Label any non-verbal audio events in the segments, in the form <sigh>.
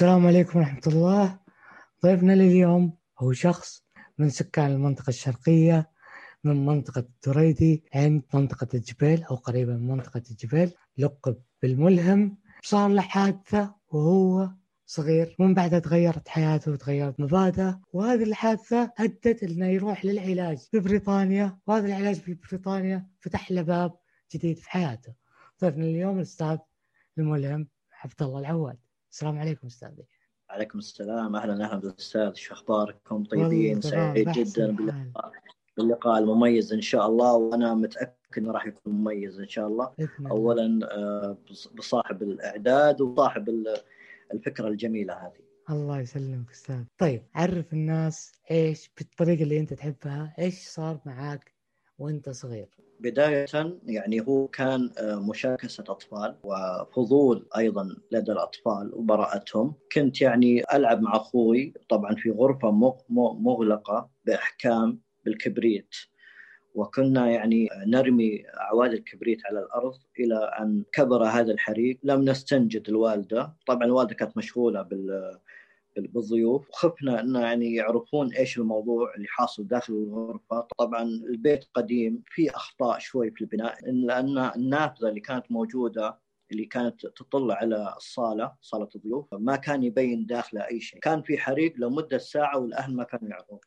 السلام عليكم ورحمة الله. ضيفنا لليوم هو شخص من سكان المنطقة الشرقية من منطقة دريدي عند منطقة الجبيل أو قريبة من منطقة الجبيل لقب بالملهم. صار له حادثة وهو صغير. ومن بعدها تغيرت حياته وتغيرت مبادئه وهذه الحادثة أدت إنه يروح للعلاج في بريطانيا وهذا العلاج في بريطانيا فتح له باب جديد في حياته. ضيفنا اليوم الأستاذ الملهم عبد الله العواد. السلام عليكم أستاذي. عليكم السلام. أهلا أهلا بالاستاذ شو أخباركم؟ طيبين سعيد جدا باللقاء. باللقاء المميز إن شاء الله وأنا متأكد إنه راح يكون مميز إن شاء الله. اولا آه، بصاحب الإعداد وصاحب الفكرة الجميلة هذه. الله يسلمك أستاذ. طيب عرف الناس إيش بالطريقة اللي أنت تحبها؟ إيش صار معاك وأنت صغير؟ بداية يعني هو كان آه، مشاكسة أطفال وفضول أيضا لدى الأطفال وبراءتهم. كنت يعني ألعب مع أخوي طبعا في غرفة مغلقة بإحكام بالكبريت. وكنا يعني نرمي أعواد الكبريت على الأرض إلى أن كبر هذا الحريق. لم نستنجد الوالدة. طبعا الوالدة كانت مشغولة بال بالضيوف وخفنا إنه يعني يعرفون إيش الموضوع اللي حاصل داخل الغرفة، طبعا البيت قديم في أخطاء شوي في البناء لأن النافذة اللي كانت موجودة اللي كانت تطل على الصالة صالة الضيوف ما كان يبين داخله أي شيء، كان في حريق لمدة ساعة والأهل ما كانوا يعرفون.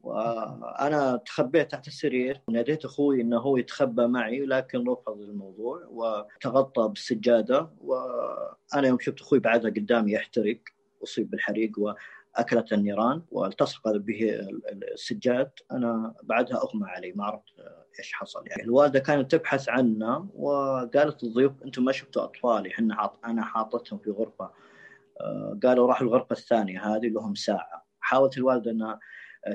وأنا تخبيت تحت السرير وناديت أخوي إنه هو يتخبى معي لكن رفض الموضوع وتغطى بالسجادة. وأنا يوم شفت أخوي بعدها قدامي يحترق. أصيب بالحريق وأكلت النيران والتصق به السجاد أنا بعدها أغمى علي ما عرفت إيش حصل يعني. الوالدة كانت تبحث عنا وقالت للضيوف أنتم ما شفتوا أطفالي إحنا حاط أنا حاطتهم في غرفة آه، قالوا راحوا الغرفة الثانية هذه لهم ساعة. حاولت الوالدة إنها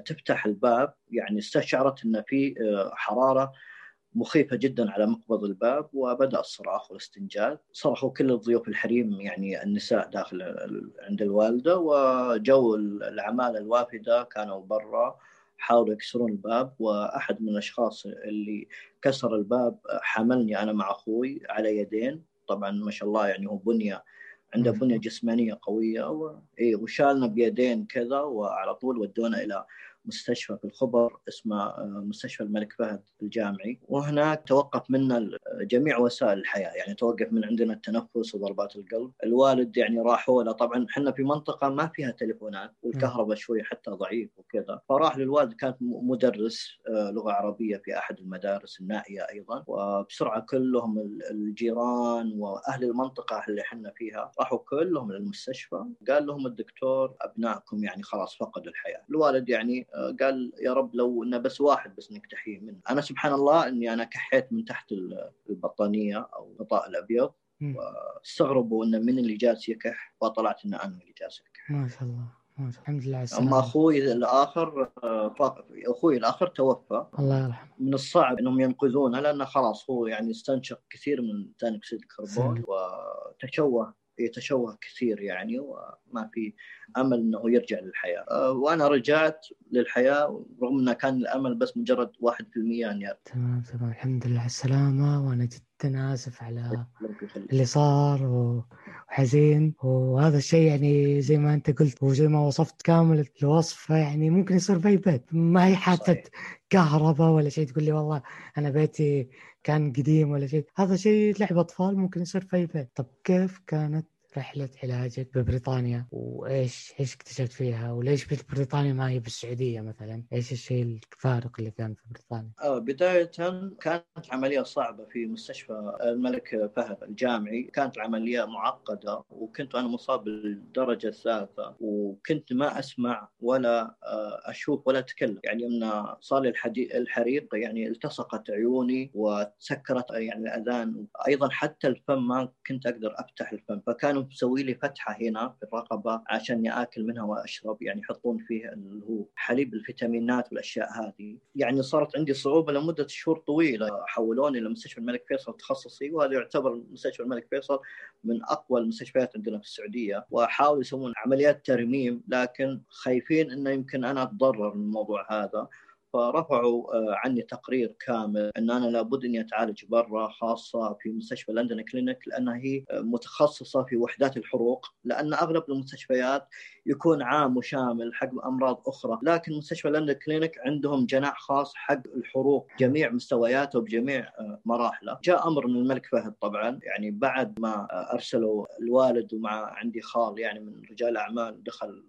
تفتح الباب يعني استشعرت إن في آه، حرارة مخيفة جدا على مقبض الباب وبدأ الصراخ والاستنجاد. صرخوا كل الضيوف الحريم يعني النساء داخل عند الوالدة وجو العماله الوافدة كانوا برا حاولوا يكسرون الباب. وأحد من الأشخاص اللي كسر الباب حملني أنا مع أخوي على يدين. طبعا ما شاء الله يعني هو بنية عنده بنية جسمانية قوية و... إيه وشالنا بيدين كذا وعلى طول ودونا إلى مستشفى في الخبر اسمه آه، مستشفى الملك فهد الجامعي. وهناك توقف منا جميع وسائل الحياة. يعني توقف من عندنا التنفس وضربات القلب. الوالد يعني راحوا له طبعا إحنا في منطقة ما فيها تليفونات والكهرباء شوي حتى ضعيف وكذا. فراح للوالد كانت مدرس آه، لغة عربية في أحد المدارس النائية أيضا. وبسرعة كلهم الجيران وأهل المنطقة اللي إحنا فيها راحوا كلهم للمستشفى. قال لهم الدكتور أبنائكم يعني خلاص فقدوا الحياة. الوالد يعني قال يا رب لو إنه بس واحد بس إنك تحيي منه. أنا سبحان الله إني أنا كحيت من تحت البطانية أو الغطاء الأبيض واستغربوا إنه من اللي جالس يكح وطلعت ان أنا اللي جالس أكح. ما شاء الله الحمد لله أما أخوي الآخر أخوي الآخر توفى. الله يرحمه. من الصعب إنهم ينقذونه لأنه خلاص هو يعني استنشق كثير من ثاني اكسيد الكربون وتشوه. يتشوه كثير يعني وما في أمل إنه يرجع للحياة. أه، وأنا رجعت للحياة رغم إنه كان الأمل بس مجرد 1% ان يرجع تمام تمام. الحمد لله. على السلامة وأنا جدا اسف على اللي صار وحزين. وهذا الشيء يعني زي ما أنت قلت وزي ما وصفت كامل الوصف يعني ممكن يصير في أي بيت. ما هي حادثه كهرباء ولا شيء تقول لي والله أنا بيتي كان قديم ولا شيء. هذا شيء لعب أطفال ممكن يصير في أي بيت. طب كيف كانت رحلة علاجك ببريطانيا وإيش إيش اكتشفت فيها؟ وليش بريطانيا ما هي بالسعودية مثلا؟ إيش الشيء الفارق اللي كان في بريطانيا؟ آه بداية كانت عملية صعبة في مستشفى الملك فهد الجامعي. كانت العملية معقدة وكنت أنا مصاب بالدرجة الثالثة وكنت ما أسمع ولا آه، أشوف ولا أتكلم. يعني من صار الحريق يعني التصقت عيوني وتسكرت يعني الأذان. أيضا حتى الفم ما كنت أقدر أفتح الفم فكان كانوا مسوي لي فتحة هنا في الرقبة عشان آكل منها وأشرب يعني يحطون فيه اللي هو حليب الفيتامينات والأشياء هذه. يعني صارت عندي صعوبة لمدة شهور طويلة. حولوني لمستشفى الملك فيصل تخصصي وهذا يعتبر مستشفى الملك فيصل من أقوى المستشفيات عندنا في السعودية. وحاولوا يسوون عمليات ترميم لكن خايفين إنه يمكن أنا أتضرر من الموضوع هذا. فرفعوا آه، عني تقرير كامل إن أنا لابد إني أتعالج برا خاصة في مستشفى لندن كلينيك لأنها هي متخصصة في وحدات الحروق لأن أغلب المستشفيات يكون عام وشامل حق أمراض أخرى. لكن مستشفى لندن كلينيك عندهم جناح خاص حق الحروق جميع مستوياته بجميع آه، مراحله. جاء أمر من الملك فهد طبعا يعني بعد ما آه، أرسلوا الوالد ومع عندي خال يعني من رجال أعمال دخل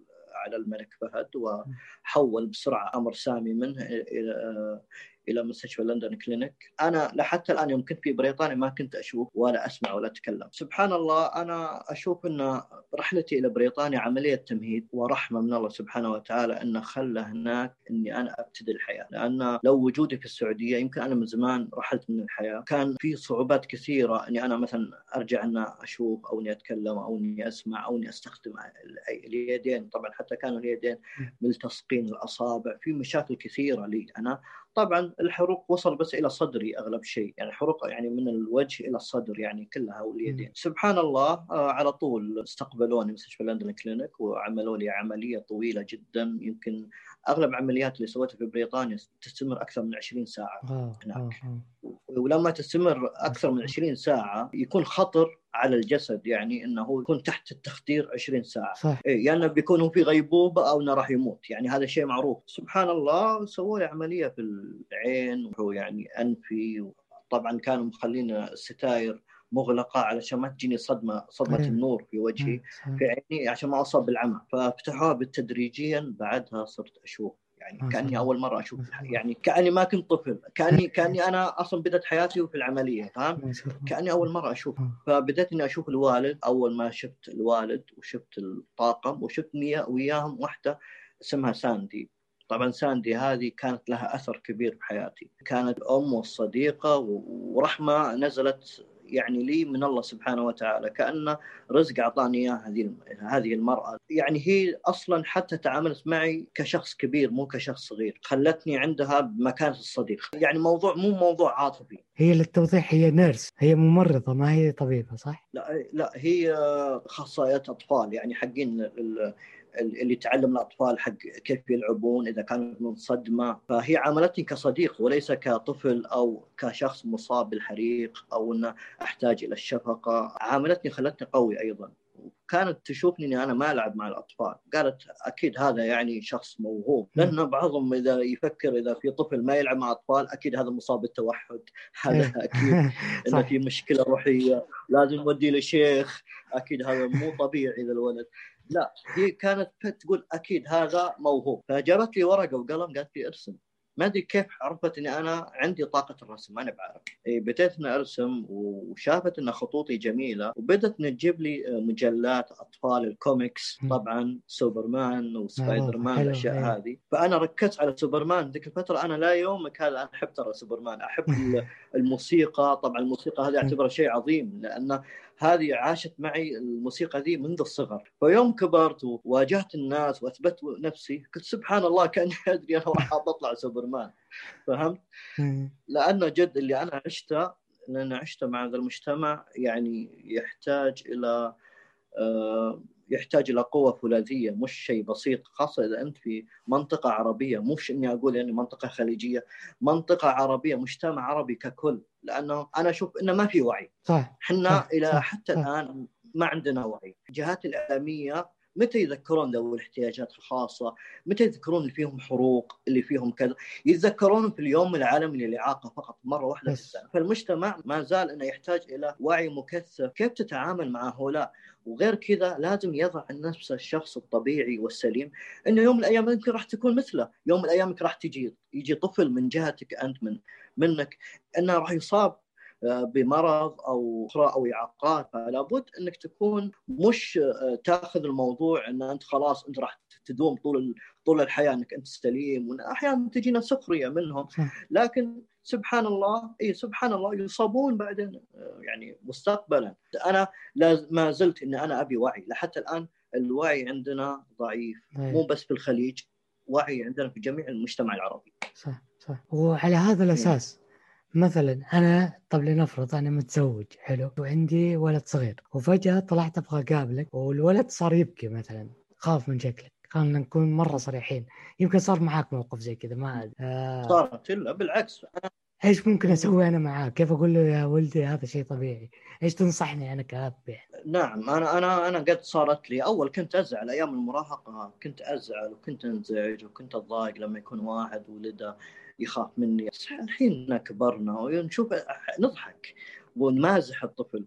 على الملك فهد وحول بسرعة أمر سامي منه إلى إلى مستشفى لندن كلينيك. أنا لحتى الآن يوم كنت في بريطانيا ما كنت أشوف ولا أسمع ولا أتكلم. سبحان الله أنا أشوف إن رحلتي إلى بريطانيا عملية تمهيد ورحمة من الله سبحانه وتعالى إنه خلى هناك إني أنا أبتدي الحياة. لأن لو وجودي في السعودية يمكن أنا من زمان رحلت من الحياة. كان في صعوبات كثيرة إني أنا مثلا أرجع إن أشوف أو إني أتكلم أو إني أسمع أو إني أستخدم اليدين. طبعا حتى كانوا اليدين ملتصقين الأصابع. في مشاكل كثيرة لي أنا. طبعا الحروق وصل بس إلى صدري أغلب شيء يعني حروق يعني من الوجه إلى الصدر يعني كلها واليدين. سبحان الله آه، على طول استقبلوني مستشفى لندن كلينيك وعملوا لي عملية طويلة جدا يمكن أغلب عمليات اللي سويتها في بريطانيا تستمر أكثر من 20 ساعة هناك. ولما تستمر أكثر من 20 ساعة يكون خطر على الجسد يعني إنه يكون تحت التخدير 20 ساعة. صح. إيه يعني بيكون في غيبوبة أو إنه راح يموت. يعني هذا شيء معروف. سبحان الله سووا لي عملية في العين وهو يعني أنفي طبعا كانوا مخلين الستاير مغلقة علشان ما تجيني صدمة صدمة أيه. النور في وجهي أيه. في عيني عشان ما أصاب بالعمى. ففتحوها بالتدريجيا بعدها صرت أشوف. يعني كأني أول مرة أشوف. يعني كأني ما كنت طفل. كأني <laughs> كأني أنا أصلا بدأت حياتي وفي العملية فاهم؟ كأني أول مرة أشوف. فبدأت إني أشوف الوالد. أول ما شفت الوالد وشفت الطاقم وشفت وياهم واحدة اسمها ساندي. طبعا ساندي هذه كانت لها أثر كبير بحياتي كانت ام وصديقه ورحمة نزلت يعني لي من الله سبحانه وتعالى كأن رزق أعطاني إياه هذه هذه المرأة. يعني هي أصلا حتى تعاملت معي كشخص كبير مو كشخص صغير. خلتني عندها بمكانة الصديق. يعني موضوع مو موضوع عاطفي. هي للتوضيح هي نيرس. هي ممرضة ما هي طبيبة صح؟ لا لا هي أخصائية أطفال. يعني حقين اللي تعلم الأطفال حق كيف يلعبون إذا كانوا من صدمه فهي عاملتني كصديق وليس كطفل أو كشخص مصاب بالحريق أو إنه أحتاج إلى الشفقة. عاملتني خلتني قوي أيضا. كانت تشوفني إني أنا ما ألعب مع الأطفال، قالت أكيد هذا يعني شخص موهوب، لأن بعضهم إذا يفكر إذا في طفل ما يلعب مع اطفال أكيد هذا مصاب بالتوحد، هذا أكيد <laughs> إنه في مشكلة روحية، لازم نوديه لشيخ، أكيد هذا مو طبيعي اذا الولد، لا هي كانت تقول أكيد هذا موهوب. فجابت لي ورقة وقلم قالت لي ارسم. ما أدري كيف عرفت إني أنا عندي طاقة الرسم أنا بعرف. إيه بديت إني أرسم وشافت إن خطوطي جميلة وبدت تجيب لي مجلات أطفال الكوميكس طبعا سوبرمان وسبايدر مان الأشياء. هذه. فأنا ركزت على سوبرمان. ذيك الفترة أنا إلى يومك هذا أنا أحب ترى سوبرمان. أحب <laughs> الموسيقى. طبعا الموسيقى هذه أعتبرها شيء عظيم لأن هذه عاشت معي الموسيقى ذي منذ الصغر. فيوم كبرت وواجهت الناس وأثبت نفسي قلت سبحان الله كأني <laughs> أدري أنا راح أطلع سوبرمان. فهمت؟ لأنه جد اللي أنا عشته لأن عشته مع هذا المجتمع يعني يحتاج إلى آه يحتاج إلى قوة فولاذية مش شيء بسيط خاصة إذا أنت في منطقة عربية مش إني أقول يعني منطقة خليجية منطقة عربية مجتمع عربي ككل لأنه أنا أشوف إنه ما في وعي. صح إحنا إلى حتى صح الآن ما عندنا وعي. الجهات الإعلامية متى يذكرون ذوي الاحتياجات الخاصة؟ متى يذكرون اللي فيهم حروق، اللي فيهم كذا؟ يتذكرون في اليوم العالمي للإعاقة فقط مرة واحدة في السنة، فالمجتمع ما زال إنه يحتاج إلى وعي مكثف، كيف تتعامل مع هؤلاء؟ وغير كذا لازم يضع نفسه الشخص الطبيعي والسليم إنه يوم من الأيام يمكن راح تكون مثله، يوم من الأيام راح تجي يجي طفل من جهتك أنت من منك إنه راح يصاب بمرض أو أخرى أو إعاقات فلا بد أنك تكون مش آه، تأخذ الموضوع إن أنت خلاص أنت راح تدوم طول طول الحياة إنك أنت سليم واحيانا تجينا سخرية منهم. لكن سبحان الله إي سبحان الله يصابون بعدين آه، يعني مستقبلا. أنا ما زلت اني أنا أبي وعي. لحتى الآن الوعي عندنا ضعيف. مو بس في الخليج وعي عندنا في جميع المجتمع العربي. صح صح. وعلى هذا الأساس مثلا أنا طب لنفرض أنا متزوج حلو وعندي ولد صغير وفجأة طلعت أبغى أقابلك والولد صار يبكي مثلا خاف من شكلك خلينا نكون مرة صريحين يمكن صار معاك موقف زي كذا ما آه. صارت لا بالعكس. أنا إيش ممكن أسوي أنا معاه؟ كيف أقول له يا ولدي هذا شيء طبيعي؟ إيش تنصحني أنا كأب يعني؟ نعم أنا أنا أنا قد صارت لي أول كنت أزعل أيام المراهقة كنت أزعل وكنت أنزعج وكنت أتضايق لما يكون واحد ولده يخاف مني الحين كبرنا ونشوف نضحك ونمازح الطفل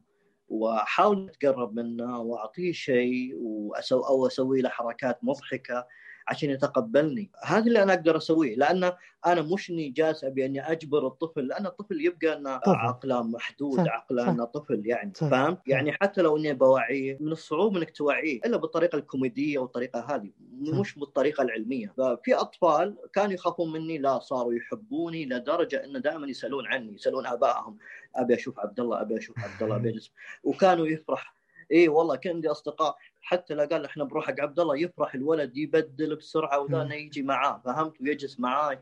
وأحاول أتقرب منه وأعطيه شيء واسوي أو أسوي له حركات مضحكة عشان يتقبلني. هذا اللي أنا أقدر أسويه لأن أنا مش إني جالس أبي إني أجبر الطفل لأن الطفل يبقى إنه عقله محدود. عقله انه طفل يعني. فاهم؟ يعني حتى لو إني بوعيه من الصعوبه إنك توعيه إلا بالطريقة الكوميدية والطريقة هذه مش بالطريقة العلمية. ففي أطفال كانوا يخافون مني لا صاروا يحبوني لدرجة انه دائما يسألون عني يسألون آبائهم أبي أشوف عبد الله أبي أشوف عبد الله أبي وكانوا يفرح. اي والله كان عندي أصدقاء حتى لو قال إحنا بنروح حق عبد الله يفرح الولد يبدل بسرعة وذا يجي معاه فهمت؟ ويجلس معاي.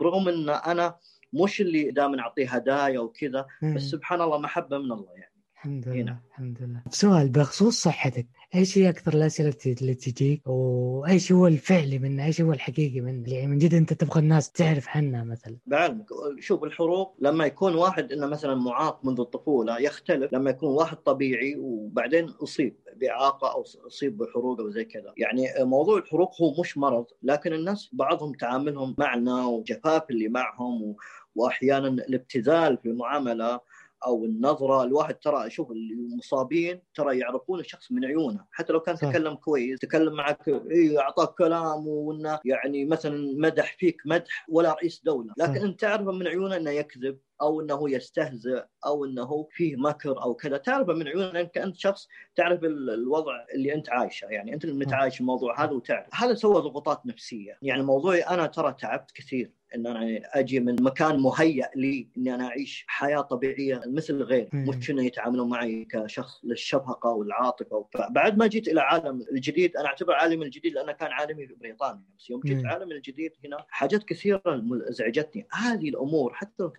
برغم إن أنا مش اللي دائما أعطيه هدايا وكذا بس سبحان الله محبة من الله يعني. الحمد لله هنا. الحمد لله. سؤال بخصوص صحتك إيش هي أكثر الأسئلة اللي تجيك؟ وإيش هو الفعلي منها؟ إيش هو الحقيقي منها؟ يعني من جد أنت تبغى الناس تعرف عنها مثلا. بعلمك شوف الحروق لما يكون واحد إنه مثلا معاق منذ الطفولة يختلف. لما يكون واحد طبيعي وبعدين أصيب باعاقه أو أصيب بحروق أو زي كذا. يعني موضوع الحروق هو مش مرض لكن الناس بعضهم تعاملهم معنا وجفاف اللي معهم واحيانا الابتذال في المعاملة. أو النظرة الواحد ترى شوف المصابين ترى يعرفون الشخص من عيونه. حتى لو كان تكلم كويس تكلم معك اي أعطاك كلام وإنه يعني مثلا مدح فيك مدح ولا رئيس دولة. لكن أنت تعرفه من عيونه إنه يكذب. أو إنه يستهزئ أو إنه فيه مكر أو كذا. تعرفه من عيونه لانك انت شخص تعرف الوضع اللي أنت عايشه. يعني أنت اللي متعايش الموضوع هذا وتعرف. هذا سوى ضغوطات نفسية. يعني موضوعي أنا ترى تعبت كثير. إن أنا أجي من مكان مهيأ لي إني أنا أعيش حياة طبيعية مثل غير مش انه يتعاملون معي كشخص للشفقه والعاطفة بعد ما جيت إلى عالم الجديد أنا أعتبر عالمي الجديد لأنه كان عالمي في بريطانيا. بس يوم جيت عالم الجديد هنا حاجات كثيرة ازعجتني هذه الأمور حتى لو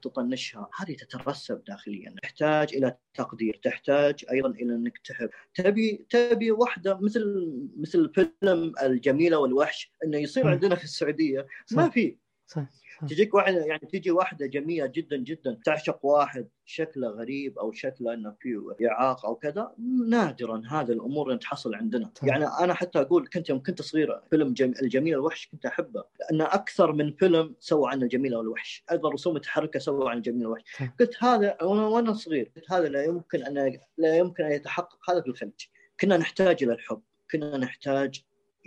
تطنشها هذه تترسب داخليا. تحتاج إلى تقدير تحتاج أيضا إلى إنك تحب. تبي تبي واحدة مثل مثل فيلم الجميلة والوحش إنه يصير عندنا في السعودية. ما في. صح. تجيك واحدة يعني تجي واحدة جميلة جدا جدا تعشق واحد شكله غريب أو شكله إنه فيه إعاقة أو كذا نادرا هذه الأمور اللي تحصل عندنا. طيب. يعني أنا حتى أقول كنت يوم كنت صغيره فيلم جم... الجميل الوحش كنت أحبه لأنه أكثر من فيلم سوى عن الجميل والوحش أيضا رسوم متحركة سوى عن الجميل والوحش. طيب. قلت هذا وأنا صغير قلت هذا لا يمكن ان لا يمكن أن يتحقق هذا في الخليج. كنا نحتاج إلى الحب كنا نحتاج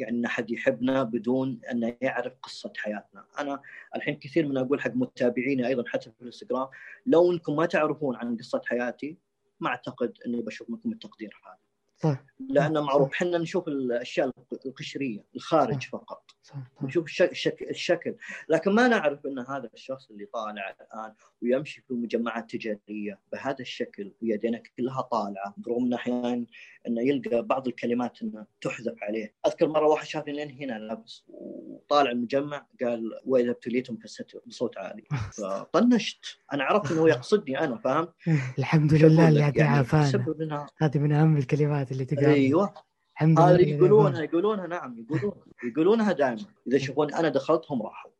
إن أحد يحبنا بدون انه يعرف قصة حياتنا، أنا الحين كثير من أقول حق متابعيني أيضا حتى في الإنستغرام لو إنكم ما تعرفون عن قصة حياتي ما أعتقد إني بشوف منكم التقدير هذا. صح لأن معروف إحنا نشوف الأشياء القشرية الخارج صح. فقط. صح. نشوف الشكل, الشكل. لكن ما نعرف إن هذا الشخص اللي طالع الآن ويمشي في مجمعات تجارية بهذا الشكل ويدينه كلها طالعة برغم انه أحيانا انه يلقى بعض الكلمات إنه تحذف عليه. أذكر مرة واحد شافني لين هنا لابس وطالع المجمع قال وإذا ابتليتم فاستتروا بصوت عالي. <laughs> فطنشت. أنا عرفت إنه يقصدني أنا فاهم؟ <laughs> الحمد لله اللي يعني عافانا. هذه من أهم الكلمات. اللي تقال أيوه. الحمد لله يقولونها يقولونها نعم يقولون يقولونها دائما. إذا يشوفون أنا دخلتهم راحوا.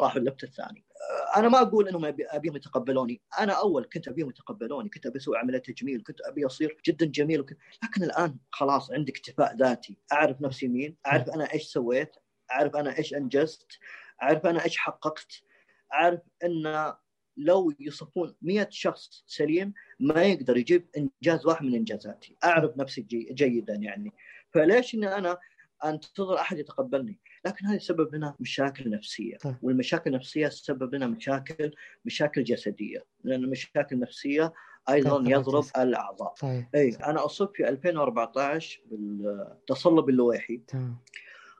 راحوا اللبت الثاني. أنا ما أقول إنهم أبيهم يتقبلوني. أنا أول كنت أبيهم يتقبلوني. كنت أبي أسوي عملية تجميل كنت أبي أصير جدا جميل. وكنت... لكن الآن خلاص عندي اكتفاء ذاتي. أعرف نفسي مين أعرف أنا إيش سويت أعرف أنا إيش أنجزت أعرف أنا إيش حققت أعرف إن لو يصفون مئة شخص سليم ما يقدر يجيب إنجاز واحد من إنجازاتي. اعرف نفسي جي جيدا يعني. فليش إني أنا أنتظر أحد يتقبلني؟ لكن هذا يسبب لنا مشاكل نفسية. طيب. والمشاكل النفسية تسبب لنا مشاكل مشاكل جسدية. لأن المشاكل النفسيه أيضا طيب. يضرب الأعضاء. طيب. اي أنا اصبت في 2014 بالتصلب اللويحي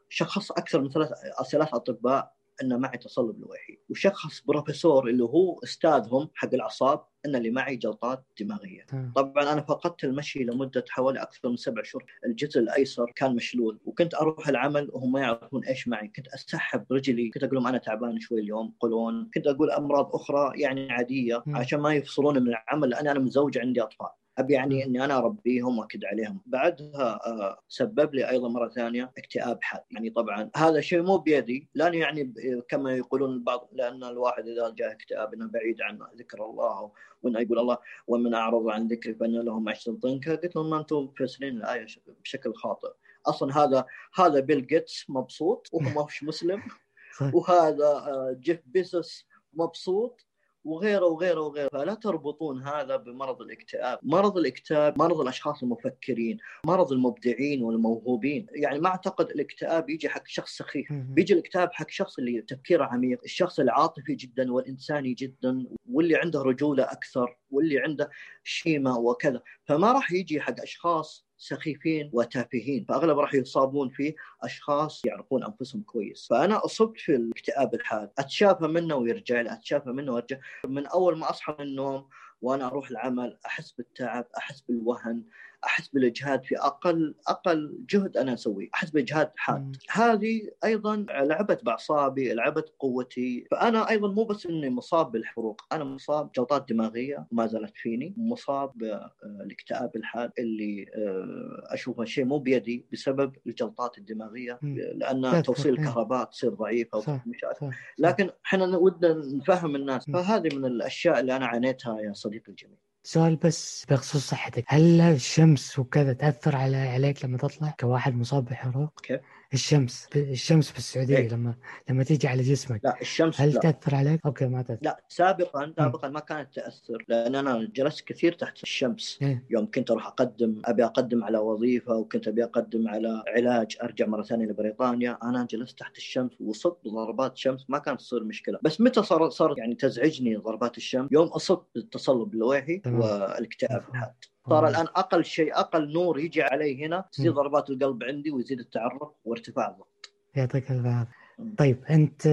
شخص أكثر من ثلاث ثلاث أطباء ان معي تصلب لويحي وشخص بروفيسور اللي هو أستاذهم حق الأعصاب أن اللي معي جلطات دماغية. طبعا أنا فقدت المشي لمدة حوالي أكثر من سبع شهور. الجزء الأيسر كان مشلول. وكنت أروح العمل وهم ما يعرفون إيش معي. كنت أسحب رجلي. كنت أقول لهم أنا تعبان شوي اليوم قولون. كنت أقول أمراض أخرى يعني عادية عشان ما يفصلوني من العمل لأن أنا متزوج عندي أطفال. أبي يعني إني أنا أربيهم وأكد عليهم. بعدها آه، سبب لي أيضا مرة ثانية اكتئاب حاد. يعني طبعا هذا شيء مو بيدي. لا يعني كما يقولون البعض لأن الواحد إذا جاء اكتئاب إنه بعيد عن ذكر الله وإنه يقول الله ومن أعرض عن ذكري فإن له معيشه ضنكا قلت لهم أنتم مفسرين الآية بشكل خاطئ. أصلا هذا هذا بيل جيتس مبسوط وهو مش مسلم. <laughs> وهذا آه، جيف بيزوس مبسوط. وغيره وغيره وغيره. فلا تربطون هذا بمرض الاكتئاب. مرض الاكتئاب مرض الأشخاص المفكرين مرض المبدعين والموهوبين. يعني ما أعتقد الاكتئاب يجي حق شخص سخيف. بيجي الاكتئاب حق شخص اللي تفكيره عميق الشخص العاطفي جدا والإنساني جدا واللي عنده رجولة أكثر واللي عنده شيمة وكذا. فما راح يجي حق أشخاص سخيفين وتافهين فأغلب راح يصابون فيه أشخاص يعرفون أنفسهم كويس. فأنا أصبت في الاكتئاب الحاد أتشافى منه ويرجع لي أتشافى منه ويرجع من أول ما أصحى من النوم وأنا أروح العمل أحس بالتعب أحس بالوهن احس بالاجهاد في أقل أقل جهد أنا أسويه، احس باجهاد حاد. هذه أيضا لعبت باعصابي، لعبت قوتي، فأنا أيضا مو بس إني مصاب بالحروق، أنا مصاب جلطات دماغية ما زالت فيني، مصاب بالاكتئاب الحاد اللي آه، أشوفه شيء مو بيدي بسبب الجلطات الدماغية لأن توصيل الكهرباء تصير ضعيفه ومشاكل لكن إحنا ودنا نفهم الناس. فهذه من الأشياء اللي أنا عانيتها يا صديقي الجميل. سؤال بس بخصوص صحتك هل الشمس وكذا تأثر على عليك لما تطلع كواحد مصاب بحروق؟ كيف؟ الشمس الشمس في السعودية إيه؟ لما لما تيجي على جسمك. لا الشمس هل لا. تأثر عليك؟ أوكي ما تأثر. لا سابقا سابقا ما كانت تأثر لأن أنا جلست كثير تحت الشمس. إيه؟ يوم كنت أروح أقدم أبي أقدم على وظيفة وكنت أبي أقدم على علاج أرجع مرة ثانية لبريطانيا. أنا جلست تحت الشمس وصبت ضربات شمس ما كانت تصير مشكلة. بس متى صار صار يعني تزعجني ضربات الشمس؟ يوم أصبت بالتصلب اللويحي والاكتئاب الحاد صار الآن أقل شيء أقل نور يجي علي هنا تزيد ضربات القلب عندي ويزيد التعرق وارتفاع الضغط. يعطيك الف عافية. طيب أنت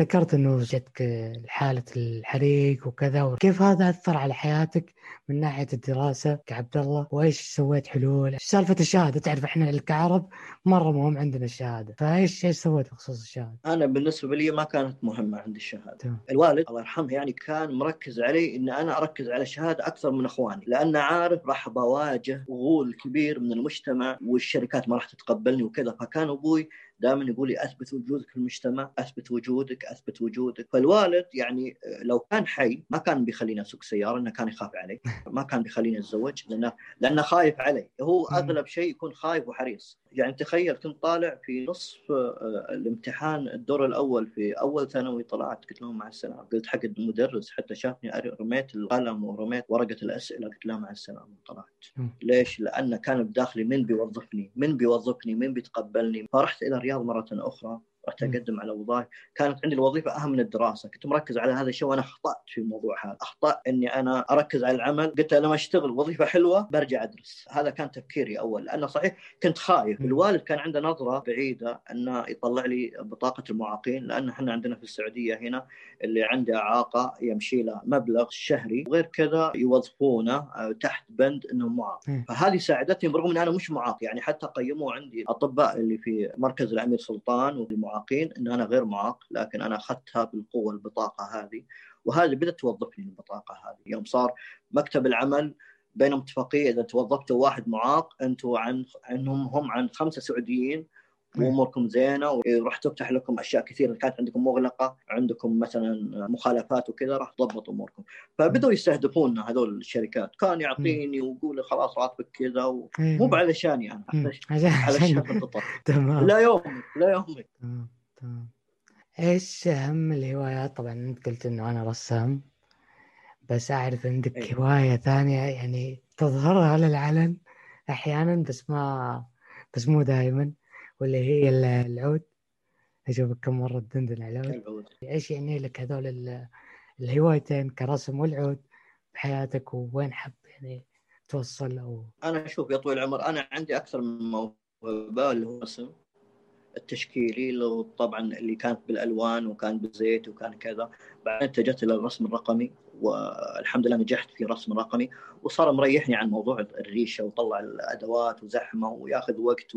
ذكرت إنه جتك حاله الحريق وكذا كيف هذا أثر على حياتك من ناحية الدراسة كعبد الله وإيش سويت حلول؟ سالفة الشهادة؟ تعرف إحنا كعرب مرة مهم عندنا الشهادة، فإيش إيش سويت بخصوص الشهادة؟ أنا بالنسبة لي ما كانت مهمة عندي الشهادة. تمام. الوالد الله يرحمه يعني كان مركز علي إن أنا أركز على الشهادة أكثر من إخواني، لأن عارف راح بواجه غول كبير من المجتمع والشركات ما راح تتقبلني وكذا، فكان أبوي دائما يقول لي أثبت وجودك في المجتمع أثبت وجودك أثبت وجودك. فالوالد يعني لو كان حي ما كان بيخليني أسوق سيارة إنه كان يخاف علي. ما كان بيخليني أتزوج لأنه لأنه خايف علي. هو أغلب شيء يكون خايف وحريص. يعني تخيل كنت طالع في نصف آه، الامتحان الدور الأول في أول ثانوي طلعت قلت لهم مع السلامة قلت حق المدرس حتى شافني رميت القلم ورميت ورقة الأسئلة قلت له مع السلامة طلعت ليش؟ لأن كان بداخلي من بيوظفني من بيوظفني من بيتقبلني. فرحت إلى الرياض مرة أخرى. رحت أقدم على وظائف. كانت عندي الوظيفة أهم من الدراسة. كنت مركز على هذا الشيء وأنا أخطأت في الموضوع هذا. أخطأت إني أنا أركز على العمل. قلت لما أشتغل وظيفة حلوة برجع أدرس. هذا كان تفكيري أول. لأنه صحيح كنت خايف. الوالد كان عنده نظرة بعيدة أنه يطلع لي بطاقة المعاقين لأن إحنا عندنا في السعودية هنا اللي عنده إعاقة يمشي له مبلغ شهري. وغير كذا يوظفونه آه، تحت بند انه معاق. فهذه ساعدتني برغم إن أنا مش معاق. يعني حتى قيموا عندي أطباء اللي في مركز الأمير سلطان والمعاقين ان أنا غير معاق لكن أنا أخذتها بالقوة البطاقة هذه وهذه بدأت توظفني البطاقة هذه. يوم صار مكتب العمل بينهم اتفاقيه إذا توظفتوا واحد معاق أنتم عن عنهم هم عن خمسة سعوديين واموركم زينة وراح تفتح لكم أشياء كثيرة كانت عندكم مغلقة عندكم مثلا مخالفات وكذا راح تضبط أموركم. فبدوا يستهدفوننا هذول الشركات. كان يعطيني ويقول خلاص راتبك كذا مو بعلشاني أنا علشان تمام. لا يومك لا يومك تمام إيش أهم الهوايات؟ طبعا أنت قلت إنه أنا رسام بس أعرف عندك أيه. هواية ثانية يعني تظهرها للعلن أحيانا بس ما بس مو دائما واللي هي العود؟ أشوفك كم مرة تدندن على العود. إيش يعني لك هذول الهوايتين كرسم والعود بحياتك ووين حب يعني توصل أو أنا أشوف يا طويل العمر أنا عندي أكثر من موهبة اللي هو الرسم التشكيلي طبعا اللي كانت بالألوان وكان بالزيت وكان كذا. بعدين اتجهت إلى الرسم الرقمي والحمد لله نجحت في الرسم الرقمي وصار مريحني عن موضوع الريشة وطلع الأدوات وزحمة وياخذ وقت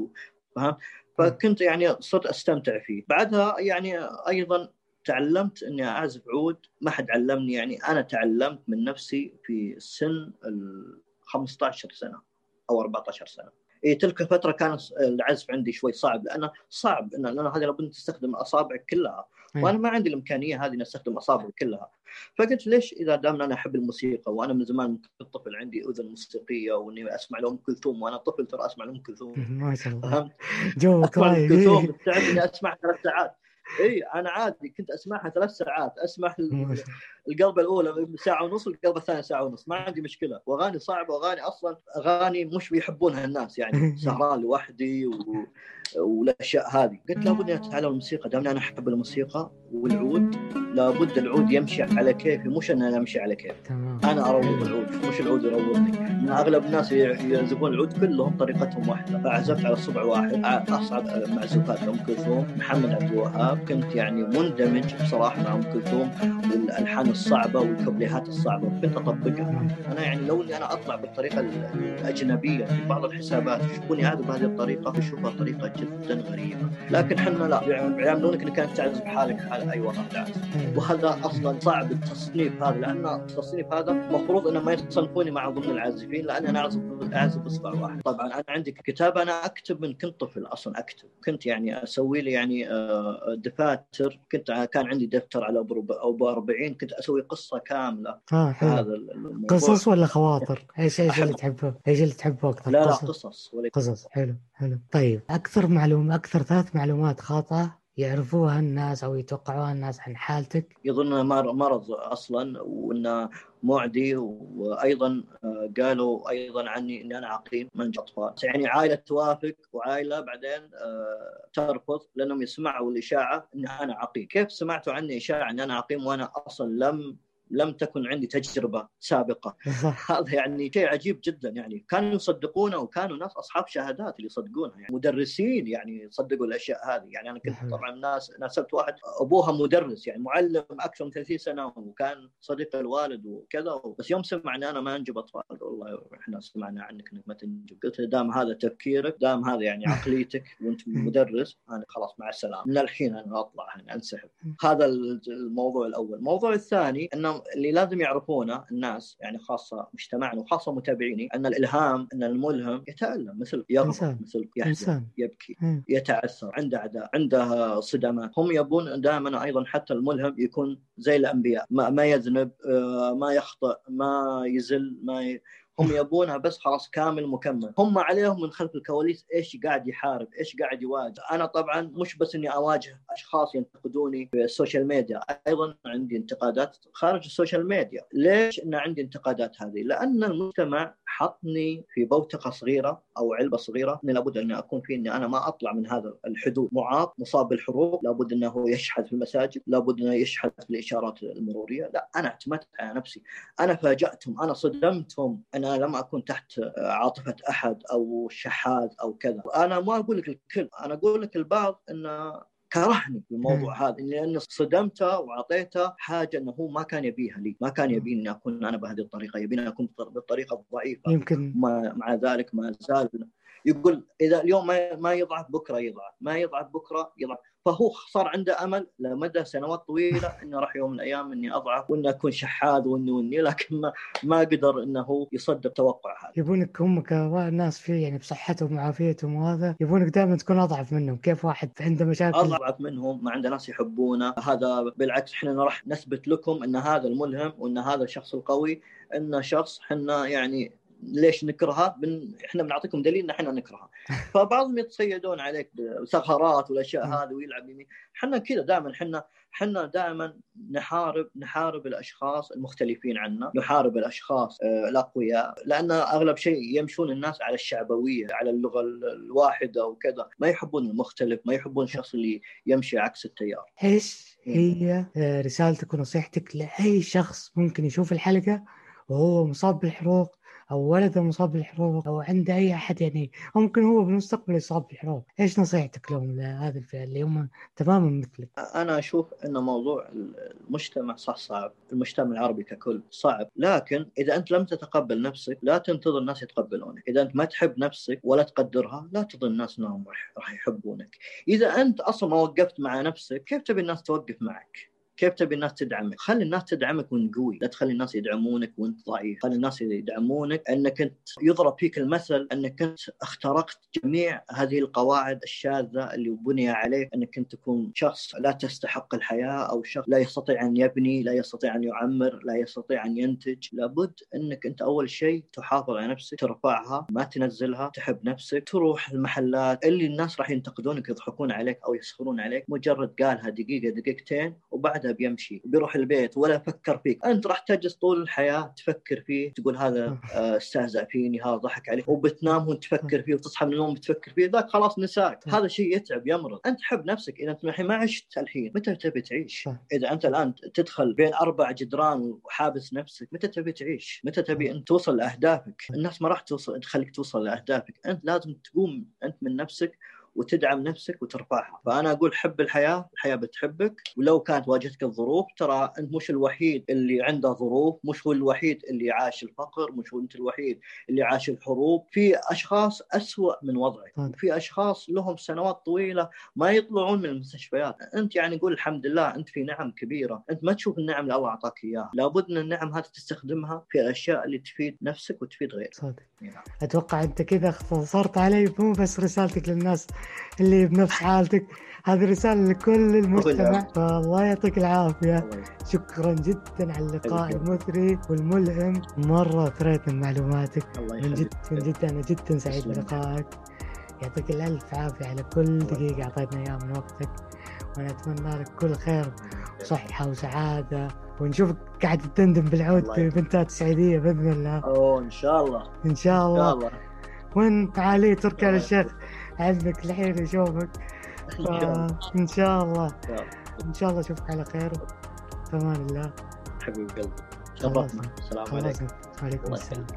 فهمت فكنت يعني صرت أستمتع فيه. بعدها يعني أيضا تعلمت إني اعزف عود. ما حد علمني يعني. أنا تعلمت من نفسي في سن ال 15 سنة أو 14 سنة. اي تلك الفترة كان العزف عندي شوي صعب لأنه صعب ان لأن هذه لابد تستخدم الاصابع كلها. وأنا ما عندي الإمكانية هذه ان أستخدم أصابعي كلها. فقلت ليش إذا دام أنا أحب الموسيقى وأنا من زمان كنت طفل عندي أذن موسيقية وإني أسمع لام كلثوم وأنا طفل ترى أسمع لام كلثوم <laughs> ما شاء الله. جوك ام كلثوم إني أسمع ثلاث ساعات. إي أنا عادي كنت أسمعها ثلاث ساعات أسمع القلبة الأولى ساعة ونص والقلبه الثانية ساعة ونص ما عندي مشكلة. وأغاني صعبة وأغاني أصلا أغاني مش بيحبونها الناس يعني <laughs> سهران لوحدي و... والأشياء هذه. قلت لابد اني أتعلم الموسيقى دام أنا أحب الموسيقى والعود. لابد العود يمشي على كيفي مش ان أنا أمشي على كيفي. تمام. أنا أروض العود مش العود يروضني. من أغلب الناس يعزفون العود كلهم طريقتهم واحدة. فعزفت على صبع واحد أصعب معزوفات ام كلثوم. محمد عبد الوهاب كنت يعني مندمج بصراحة مع أم كلثوم والألحان الصعبة والكوبليهات الصعبة كنت أطبقها. أنا يعني لو إني أنا أطلع بالطريقة الأجنبية في بعض الحسابات يشوفوني هذا بهذه الطريقة يشوفها طريقة جدا غريبة. لكن إحنا لا يعاملونك إنك أنت تعزف حالك. حال اي وضع تعزف وهذا أصلا صعب التصنيف هذا لأن التصنيف هذا المفروض إنه ما يصنفوني مع ضمن العازفين لأن أنا اعزف أعزف باصبع واحد. طبعا أنا عندي كتابه أنا أكتب من كنت طفل أصلا أكتب. كنت يعني أسوي لي يعني آه، دفاتر. كنت كان عندي دفتر على أو 40 كنت أسوي قصة كاملة حلو. هذا الموضوع. قصص ولا خواطر؟ <laughs> إيش إيش اللي تحبه؟ إيش اللي تحبه أكثر؟ لا لا قصص. قصص. حلو حلو. طيب أكثر معلومه أكثر ثلاث معلومات خاطئة يعرفوها الناس أو يتوقعوها الناس عن حالتك؟ يظن مرض أصلا وانه معدي وأيضا آه، قالوا أيضا عني إني أنا عقيم من أطفال يعني عائلة توافق وعائلة بعدين آه، ترفض لأنهم يسمعوا الإشاعة ان أنا عقيم، كيف سمعتوا عني إشاعة ان أنا عقيم وأنا أصلا لم لم تكن عندي تجربة سابقة. <laughs> هذا يعني شيء عجيب جدا يعني. كانوا يصدقونه وكانوا ناس أصحاب شهادات اللي يصدقونها يعني. مدرسين يعني يصدقوا الأشياء هذه. يعني أنا كنت طبعا ناس ناسبت واحد أبوها مدرس يعني معلم أكثر من 30 سنة وكان صديق الوالد وكذا. بس يوم سمع اني أنا ما أنجب أطفال. والله إحنا سمعنا عنك إنك ما تنجب قلت له دام هذا تفكيرك دام هذا يعني عقليتك وأنت مدرس أنا خلاص مع السلامة. من الحين أنا أطلع أنا أنسحب. هذا الموضوع الأول. الموضوع الثاني انه اللي لازم يعرفونه الناس يعني خاصة مجتمعنا وخاصة متابعيني إن الإلهام إن الملهم يتألم مثل يغضب مثل يحزن يبكي. يتعثر عنده اعداء عنده صدمات هم يبون دائما أيضا حتى الملهم يكون زي الأنبياء. ما, ما يذنب آه، ما يخطئ ما يزل ما ي... هم يبونها بس خلاص كامل مكمل. هم عليهم من خلف الكواليس إيش قاعد يحارب إيش قاعد يواجه. أنا طبعا مش بس إني أواجه أشخاص ينتقدوني في ال social media أيضا عندي انتقادات خارج السوشيال ميديا. ليش إن عندي انتقادات هذه؟ لأن المجتمع حطني في بوتقة صغيرة أو علبة صغيرة إني لابد أن أكون في إني أنا ما أطلع من هذا الحدود. معاق مصاب بالحروق لابد إنه يشحذ في المساجد لابد إنه يشحذ في الإشارات المرورية. لا أنا اعتمدت على نفسي. أنا فاجأتهم أنا صدمتهم أنا لم أكن تحت عاطفة أحد أو شحاذ أو كذا. أنا ما أقول لك الكل أنا أقول لك البعض انه كرهني بالموضوع هذا لاني صدمته وأعطيته حاجة إنه هو ما كان يبيها لي، ما كان يبيني إني أكون أنا بهذه الطريقة، يبيني أكون بالطريقة الضعيفه يمكن. مع ذلك ما زال. يقول إذا اليوم ما ما يضعف بكرة يضعف، ما يضعف بكرة يضعف، فهو صار عنده أمل لمدى سنوات طويلة إنه راح يوم من الأيام إني أضعف وإني أكون شحاذ وإني وإني لكن ما, ما قدر إنه يصدق توقع هذا. يبونك هم كناس في يعني بصحتهم وعافيتهم وهذا يبونك دائما تكون أضعف منهم، كيف واحد عنده مشاكل؟ أضعف منهم ما عنده ناس يحبونه، هذا بالعكس إحنا راح نثبت لكم إن هذا الملهم وإن هذا الشخص القوي إنه شخص إحنا يعني ليش نكرهها بن... إحنا بنعطيكم دليل إن إحنا نكرهها <laughs> فبعضهم يتصيدون عليك بثغرات والأشياء هذه ويلعب يمين. إحنا كذا دائما إحنا إحنا دائما نحارب نحارب الأشخاص المختلفين عنا، نحارب الأشخاص آه، الأقوياء، لأن أغلب شيء يمشون الناس على الشعبوية، على اللغة الواحدة وكذا، ما يحبون المختلف، ما يحبون الشخص اللي يمشي عكس التيار. إيش هي آه، رسالتك ونصيحتك لأي شخص ممكن يشوف الحلقة وهو مصاب بالحروق أو ولده مصاب بالحروق أو عنده أي أحد يعني ممكن هو بالمستقبل يصاب بالحروق. إيش نصيحتك لهم لهذه الفئة اللي هم تماما مثلك؟ أنا أشوف إن موضوع المجتمع صح صعب المجتمع العربي ككل صعب. لكن إذا أنت لم تتقبل نفسك لا تنتظر الناس يتقبلونك. إذا أنت ما تحب نفسك ولا تقدرها لا تظن الناس إنهم راح يحبونك. إذا أنت أصلا ما وقفت مع نفسك كيف تبي الناس توقف معك؟ كيف تبي الناس تدعمك؟ خلي الناس تدعمك وانت قوي، لا تخلي الناس يدعمونك وانت ضعيف، خلي الناس يدعمونك انك انت يضرب فيك المثل انك انت اخترقت جميع هذه القواعد الشاذة اللي بني عليك انك انت تكون شخص لا تستحق الحياة أو شخص لا يستطيع ان يبني، لا يستطيع ان يعمر، لا يستطيع ان ينتج، لابد انك انت اول شيء تحافظ على نفسك، ترفعها، ما تنزلها، تحب نفسك، تروح المحلات. اللي الناس راح ينتقدونك يضحكون عليك أو يسخرون عليك، مجرد قالها دقيقة دقيقتين وبعدها بيمشي بيروح البيت ولا فكر فيك. أنت راح تجلس طول الحياة تفكر فيه تقول هذا آه، استهزأ فيني هذا ضحك علي وبتنام وأنت تفكر فيه وتصحى من النوم بتفكر فيه ذاك خلاص نساك. هذا شيء يتعب يمرض. أنت حب نفسك. إذا أنت الحين ما عشت الحين متى تبي تعيش؟ إذا أنت الآن تدخل بين أربع جدران وحابس نفسك متى تبي تعيش؟ متى تبي انت توصل لأهدافك؟ الناس ما راح توصل تخليك توصل لأهدافك. أنت لازم تقوم أنت من نفسك وتدعم نفسك وترفعها. فأنا أقول حب الحياة الحياة بتحبك. ولو كانت واجهتك الظروف ترى أنت مش الوحيد اللي عنده ظروف مش هو الوحيد اللي عاش الفقر مش هو أنت الوحيد اللي عاش الحروب. في أشخاص أسوأ من وضعك. في أشخاص لهم سنوات طويلة ما يطلعون من المستشفيات. أنت يعني قول الحمد لله أنت في نعم كبيرة. أنت ما تشوف النعم اللي الله أعطاك إياها. لابد ان النعم هذه تستخدمها في الاشياء اللي تفيد نفسك وتفيد غيرك. صادق. نعم. أتوقع أنت كذا اختصرت علي مو بس رسالتك للناس. اللي بنفس حالتك. هذه رسالة لكل المجتمع فالله يعطيك العافية. شكرا جدا على اللقاء المثري والملهم. مرة ثريت من معلوماتك. من جد من جد أنا جدا سعيد بلقائك. يعطيك الألف عافية على كل دقيقة أعطيتنا إياها من وقتك. وأنا أتمنى لك كل خير وصحة وسعادة. ونشوفك قاعد تندم بالعود ببنتات السعيدية بإذن الله. أوه إن شاء الله. إن شاء الله, إن شاء الله. وين تعالي تركي الشيخ؟ عندك الحين يشوفك ان شاء الله. إن شاء الله أشوفك على خير. في أمان الله. حبيب قلبي. شرفنا السلام عليكم. وعليكم السلام.